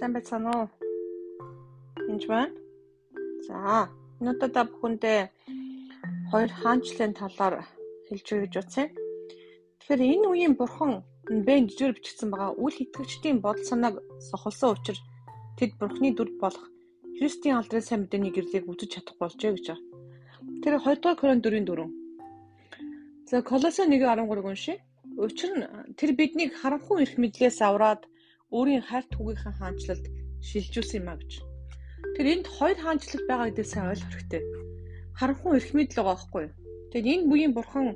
Сайн байцгаана уу? Энд байна. За, өнөөдөр та бүхэндээ хоёр хаанчлалын талаар хэлж өгье гэж утсан. Тэгэхээр энэ үеийн бурхан бэн жижигэр бичигдсэн байгаа үл итгэгчдийн бодол санааг сохолсон учраас тэд бурхны дүр болох Христийн алдрын сайн мэдээний гэрлийг үзэж чадахгүй болжээ гэж байна. Тэр 2 дугаар Коринт 4-ийн 4. За, Колосе 1:13 уншия. Учир нь тэр биднийг харанхуй эрх мэдлээс авраад өөрийн хайрт хүүгийнхээ хаанчлалд шилжүүлсэн юм а гэж. Тэр энд хоёр хаанчлал байгаа гэдээ сайн ойлгох хэрэгтэй. Харанхуй эрх мэдэл байгаа байхгүй юу? Тэгээд энэ бүгийн бурхан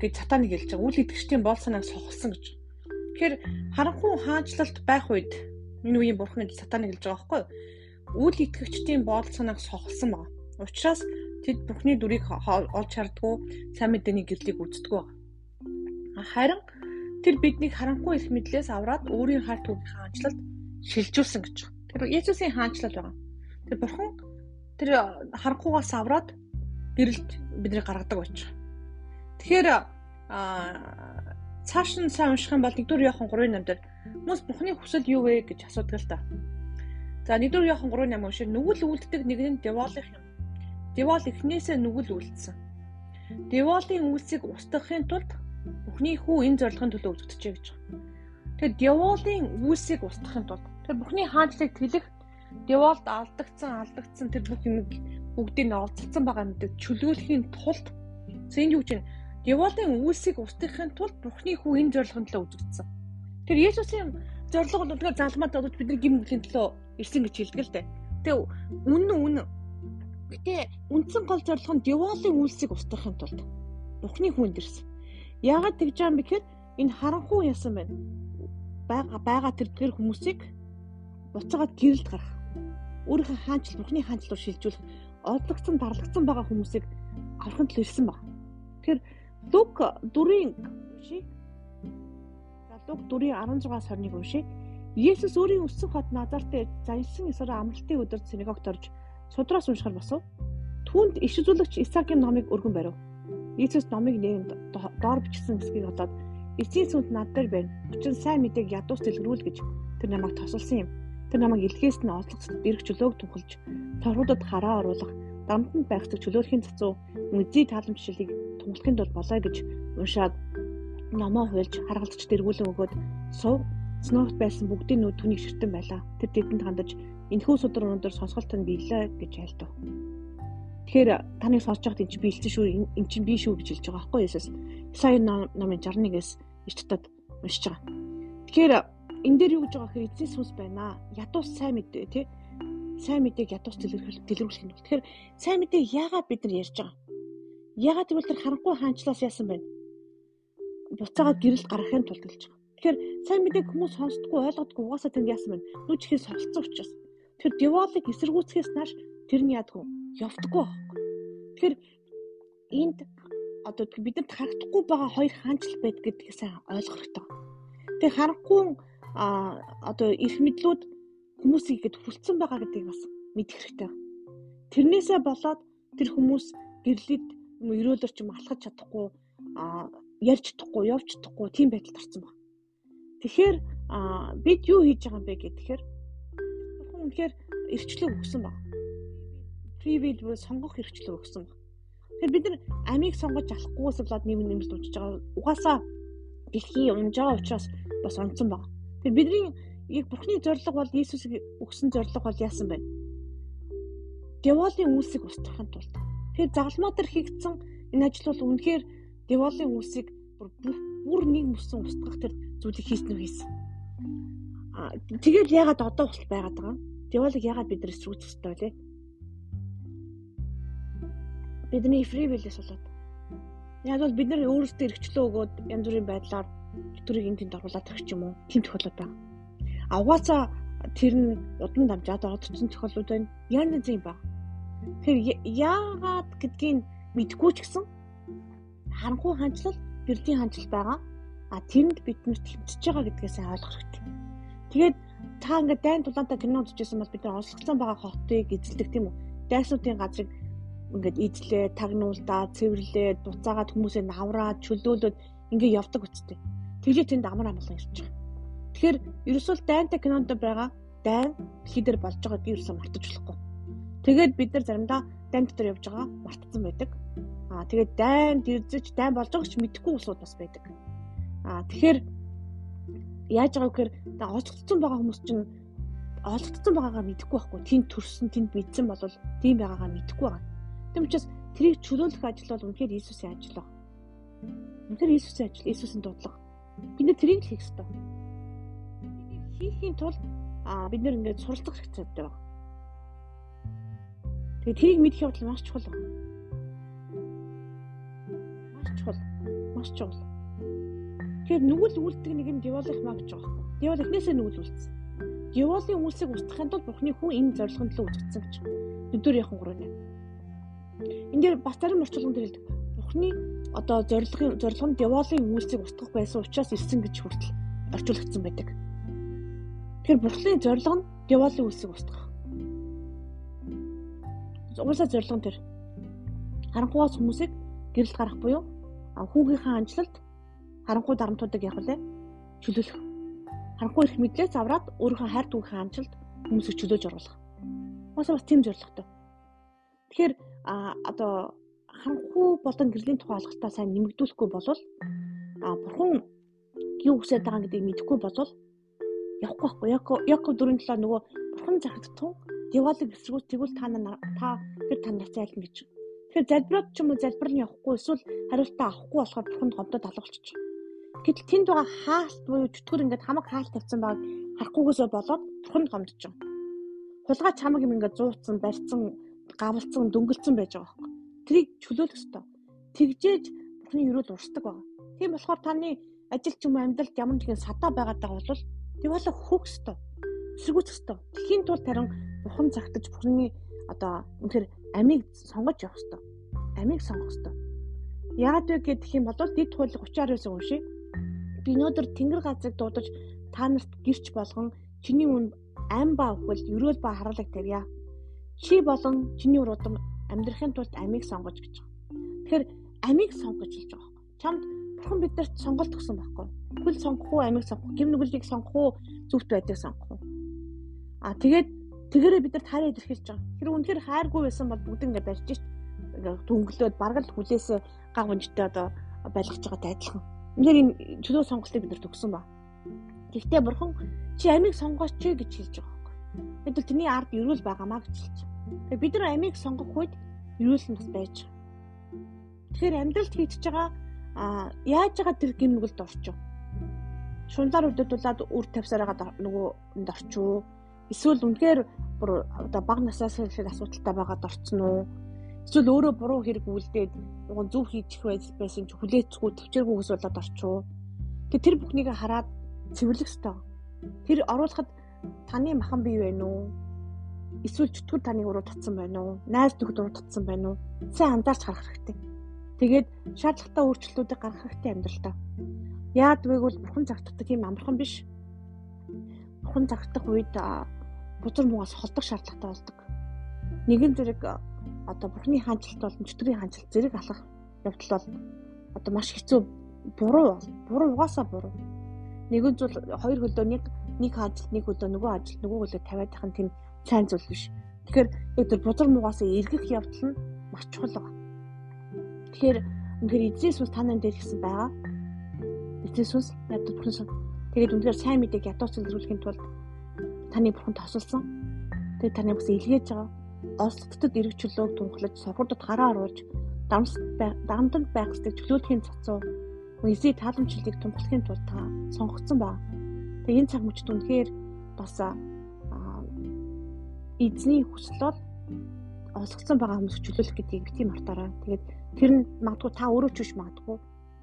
гэж сатаныг хэлж байгаа. Үл итгэжтийн боол санааг сохолсон гэж. Тэгэхээр харанхуй хаанчлалд байх үед энэ үеийн бурхан гэж сатаныг хэлж байгаа байхгүй юу? Үл итгэгчдийн боол санааг сохолсон байна. Учираас тэд бүхний дүрийг олж хардггүй сайн мэдээний гэрлийг үздэг байна. Харин Тэр биднийг харанхуй их мэдлээс авраад өөрийн харт түүхийн хаанчлалд шилжүүлсэн гэж. Тэр Есүсийн хаанчлал байгаа. Тэр бурхан тэр харанхуйгаас авраад гэрэлд биднийг гаргадаг байж. Тэгэхээр аа цааш нь сайн унших юм бол 1-р Иохан 3:8 дээр хүмүүс Бурхны хүсэл юу вэ гэж асуудаг л та. За 1-р Иохан 3:8 уншир нүгэл үлддэг нэг нь Деволих юм. Девол эхнээсээ нүгэл үлдсэн. Деволын үйлсийг устгахын тулд Бүхний хүү энэ зорилгын төлөө үзэгдэжээ гэж байна. Тэгэхээр Деволын үүсийг устгахын тулд тэр бүхний хаанчлыг тэлэх Деволд алдагдсан, алдагдсан тэр бүх юм бүгдийг нь олцолцсон байгаа мэдээ чөлөөлөхийн тулд зэн юу гэж Деволын үүсийг устгахын тулд Бурхны хүү энэ зорилгын төлөө үзэгдсэн. Тэр Есүсийн зорилго бол тэгээ залмаад бодож бидний гим нүглийн төлөө ирсэн гэж хэлдэг л дээ. Тэгээ үнэн үнэн. Гэтэ үндсэн гол зорилго нь Деволын үйлсийг устгахын тулд Бурхны хүнд ирсэн. Яагаад тэгж байгаа юм бэ гэхээр энэ харанхуй ясан байна. Бага байгаа тэр тэр хүмүүсийг буцаагаад гэрэлд гарах. Өөрийнхөө хаанчл бүхний хаанчл руу шилжүүлэх одлогцсон дарлагдсан байгаа хүмүүсийг аврахын төлөө ирсэн баг. Тэгэхээр Лук 4-ийн ши Лук 4-ийн 16-аас 21 уншия. Есүс өөрийн өссөн хот Назарт зансан эсрэг амралтын өдөр синагогт орж судраас уншихаар босов. Түүнд иш үзүүлэгч Исаагийн номыг өргөн барив. Иесус номыг нээм доор бичсэн хэсгийг олоод эцсийн сүнс над дээр байна. Учир нь сайн мэдээг ядуус дэлгэрүүл гэж тэр намайг тосолсон юм. Тэр намайг илгээс нь ослогцод дэрэг чөлөөг тунхалж торгуудад хараа оруулах, дамтанд байх зэрэг чөлөөрхийн цацуу мөзий тааламжшлыг тунгалахын тулд болоо гэж уншаад номоо хуйлж харгалзч дэргүүлэн өгөөд сув Сногт байсан бүгдийн нүд түүнийг ширтэн байлаа. Тэр тэдэнд хандаж энэхүү судар өнөдөр сонсголт нь биелээ гэж айлдав. Тэгэхээр таныг сонсож байхад эн чинь биэлсэн шүү, эн чинь би шүү гэж хэлж байгаа байхгүй Есүс. Исаи номын 61-ээс ичтад уншиж байгаа. Тэгэхээр энэ дээр юу гэж байгаа гэхээр эзэн сүнс байна. Ядуус сайн мэдээ тий. Сайн мэдээг ядуус дэлгэрүүлэх дэлгэрүүлэх нь. Тэгэхээр сайн мэдээг яагаад бид нар ярьж байгаа? Яагаад гэвэл тэр харанхуй хаанчлаас яасан байна? Буцаагаад гэрэл гаргахын тулд хэлж байгаа. Тэгэхээр сайн мэдээг хүмүүс сонсдоггүй ойлгодоггүй угаасаа тэнд яасан байна? Нүч ихээр солилцсон учраас. Тэр деволыг эсэргүүцхээс нааш тэр нь яадгүй явдаггүй байхгүй. Тэгэхээр энд одоо бид нарт харагдахгүй байгаа хоёр хаанчл байд гэдгийг сайн ойлгох хэрэгтэй. Тэгээ харахгүй а одоо эрх мэдлүүд хүмүүсийг ихэд хүлцэн байгаа гэдгийг бас мэдэх хэрэгтэй. Тэрнээсээ болоод тэр хүмүүс гэрлээд өрөөлөр ч юм алхаж чадахгүй а ярьж чадахгүй явж чадахгүй тийм байдалд орсон байна. Тэгэхээр бид юу хийж байгаа юм бэ гэхээр хүн үнэхээр эрчлөө өгсөн байна free will сонгох хэрэгчлээ өгсөн баг. Тэгэхээр бид нар амийг сонгож авахгүйс болоод нэм нэмэлт унчиж байгаа. Угаасаа дэлхий унж байгаа учраас бас онцсон баг. Тэгэхээр бидний яг Бурхны зорилго бол Иесусыг өгсөн зорилго бол яасан бэ? Деволын үйлсийг устгахын тулд. Тэгэхээр загалмаа дээр хийгдсэн энэ ажил бол үнэхээр деволын үйлсийг бүр нэг мөсөн устгах тэр зүйлийг хийсэн үү хийсэн. Аа тэгэл ягаад одоо болт байгаад байгаа юм? Деволыг ягаад бид нар эсрүүцэх ёстой вэ? Бидний free will-ээс болоод яг бол бид нар өөрсдөө эргчлөө өгөөд янз бүрийн байдлаар өтрийг энэ тэнд оруулаад ирэх юм уу? Тийм тохиолдол байна. А угаасаа тэр нь удан дамжаад одцсон тохиолдлууд байна. Янз янз юм ба. Тэр яагаад гэдгийг мэдгүй ч гэсэн харанхуй хандлал гэрлийн хандлал байгаа. А тэрэнд биднэрт хэмжиж байгаа гэдгээс ойлгох хэрэгтэй. Тэгээд та ингээд дайн тулаантай кино үзчихсэн бол бид нар онцлогцсон байгаа хотыг эзэлдэг тийм үү? Дайснуудын газрыг ингээд ижлээ, тагнуулдаа, цэвэрлээд, буцаагаад хүмүүсээ навраад, чөлөөлөд ингээд явдаг үсттэй. Тэгээ тэнд амар амгалан байгаа. Тэгэхээр ерөөсөө дайнтай кинонд байгаа дайн дэлхий дээр болж байгааг ерөөсөө мартаж болохгүй. Тэгээд бид нар заримдаа дайн дотор явж байгаа мартсан байдаг. Аа тэгээд дайн дэрзэж дайн болж байгааг ч мэдэхгүй усуд бас байдаг. Аа тэгэхээр яаж байгаа вэ гэхээр олцгдсон байгаа хүмүүс чинь олгдсон байгаагаа мэдэхгүй байхгүй. Тэнд төрсөн, тэнд мэдсэн бол тийм байгаагаа мэдэхгүй байгаа. Тэм учраас тэрийг чөлөөлөх ажил бол үнэхээр Иесусийн ажил баг. Үнэхээр Иесусийн ажил, Иесусийн дуудлага. Бид нэр тэрийг хийх ёстой. Хийхийн тулд бид нэр ингээд суралцах хэрэгтэй байна. Тэгээд тэрийг мэдэх явдал маш чухал байна. Маш чухал. Маш чухал. Тэгэхээр нүгэл үлддэг нэг юм диволих маа гэж байгаа. Дивол эхнээсээ нүгэл үлдсэн. Диволын үлсийг устгахын тулд Бурхны хүн энэ зорилгонд л үзэгдсэн гэж. Өдөр яхан гурав нэ. Энд бас зарим орчуулганд хэлдэг. Бурхны одоо зорилгын зорилго нь диволын үлсийг устгах байсан учраас ирсэн гэж хүртэл орчуулагдсан байдаг. Тэгэхээр Бурхны зорилго нь диволын үлсийг устгах. Уусаа зорилго нь тэр. Харанхуйас хүмүүсийг гэрэлт гарах буюу хүүгийнхээ анчлалд харанхуй дарамтуудыг яг үлээ чөлөөлөх. Харанхуй их мэдлээс авраад өөрийнхөө хайр түүхийн амжилт хүмүүсийг чөлөөж оруулах. Уусаа бас тийм зорилготой. Тэгэхээр а одоо харанхуй болон гэрлийн тухай ойлголтоо сайн нэмэгдүүлэхгүй болвол а бурхан юу хүсэж байгаа гэдгийг мэдэхгүй болвол явахгүй байхгүй. Яг яг дөрөв талаа нөгөө бурхан захидтун Дивалыг эсрэгүүл тэгвэл та та тэр танаас зайлна гэж. Тэгэхээр залбираад ч юм уу залбир нь явахгүй эсвэл хариултаа авахгүй болохоор бурханд гомдод алгуулчих. Гэтэл тэнд байгаа хаалт буюу чөтгөр ингээд хамаг хаалт тавьсан байгааг харахгүйгээсээ болоод бурханд гомдож байгаа. Хулгай чамаг юм ингээд зууцсан, барьцсан, гавлцсан, дөнгөлцсөн байж байгаа байхгүй. Тэрийг чөлөөлөх ёстой. Тэгжээж бурхны өрөөл урсдаг байгаа. Тийм болохоор таны ажил ч юм уу амьдралд ямар нэгэн садаа байгаад байгаа бол тэг болоо хөөх ёстой. Эсэргүүцэх ёстой. Тэхийн тулд харин бурхан цагтаж бурхны одоо үнэхээр амийг сонгож явах ёстой. Амийг сонгох ёстой. Яагаад вэ гэх юм бол дид хууль 39 уншия би өнөөдөр тэнгэр газрыг дуудаж та нарт гэрч болгон чиний үн ам ба өхөл өрөөл ба хараалаг тавья. Чи болон чиний уруудам амьдрахын тулд амийг сонгож гэж байгаа. Тэгэхээр амийг сонгож хэлж байгаа байхгүй. Чамд бурхан биднэрт сонголт өгсөн байхгүй. Хөл сонгох уу, амийг сонгох, гим нүглийг сонгох уу, зүвт байдаг сонгох уу. А тэгээд тэгээрээ бид нар таараа илэрхийлж байгаа. Тэр үнэхээр хайргүй байсан бол бүгд ингэ барьж шít. Ингээ дүнглөөд баргал хүлээсээ гав өнжтэй одоо байлгаж байгаатай адилхан. Үнээр энэ чөлөө сонголтыг бид нар төгсөн ба. Гэхдээ бурхан чи амийг сонгооч чи гэж хэлж байгаа. Бид бол тэрний ард өрөөл байгаамаа гэж хэлж бид нар амийг сонгох үед өрөөл нь бас байж. Тэгэхээр амьдралд хийчихэж байгаа а яаж байгаа тэр гимнүгэлд орчоо. Шунлаар өдөдүүлээд үр тавьсаар байгаа нөгөө энд орчоо. Эсвэл үнэхээр бүр одоо баг насаас их асуудалтай байгаад орцсон уу? Эсвэл өөрөө буруу хэрэг үлдээд нөгөө зөв хийчих байсан ч хүлээцгүй төвчээргүйгээс болоод орчуу. Тэгээ тэр бүхнийг хараад цэвэрлэх ёстой. Тэр оруулахад таны махан бий вэ нү? Эсвэл чөтгөр таны уруу татсан байна уу? Найз нөхөд уруу татсан байна уу? Сайн анзаарч харах хэрэгтэй. Тэгээд шаардлагатай өөрчлөлтүүдийг гаргах хэрэгтэй амьдралдаа. Яад вэ гэвэл бурхан загтдаг юм амархан биш. Бурхан загтах үед бузар муугаас холдох шаардлагатай болдог. Нэгэн зэрэг одоо бурхны хаанчлалт болон чөтгөрийн хаанчлалт зэрэг алах явдал бол одоо маш хэцүү буруу буруу угаасаа буруу. Нэгэн зүйл хоёр хөлөө нэг нэг хаанчлалт нэг хөлөө нөгөө ажил нөгөө хөлөө тавиад их нь тийм сайн зүйл биш. Тэгэхээр тэр бузар муугаас эргэх явдал нь маш чухал байна. Тэгэхээр үнэхээр эзэс ус танаа дээр гэсэн байгаа. Эзэс ус ядуу бурхан тэгээд үнэхээр сайн мэдээг ядуу цэлрүүлэхийн тулд таны бурхан тосолсон. Тэгээд таны бас илгээж байгаа олсдод эргчлөөг тунхлаж сохордод хараа оруулж дамданд байх хэвээр чөлөөтгийн цацуу эзээ тааламжлалыг тунхлахын тулд та сонгогдсон ба. Тэгээ энэ цаг мөчид үнэхээр бас эзний хүсэл бол олгцсон байгаа хүмүүс чөлөөлөх гэдгийг бити мартаарай. Тэгээд тэр нь магадгүй та өөрөө ч биш магадгүй.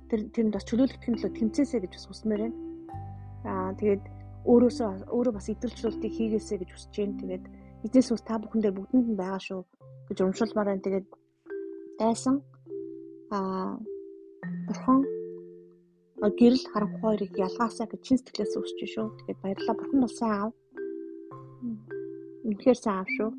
Тэр тэрэнд бас чөлөөлөхийн төлөө тэмцээсэй гэж бас хүсмээр байна. Аа тэгээд өөрөөсөө өөрөө бас идэлчлүүлтийг хийгээсэй гэж хүсэж байна. Тэгээд эзнээс ус та бүхэн дээр бүгдэнд нь байгаа шүү гэж урамшуулмаар байна. Тэгээд дайсан аа бурхан гэрэл харанхуй хоёрыг ялгаасаа гэж чин сэтгэлээс өсч шүү. Тэгээд баярлалаа. Бурхан бол сайн аав. Үнэхээр сайн аав шүү.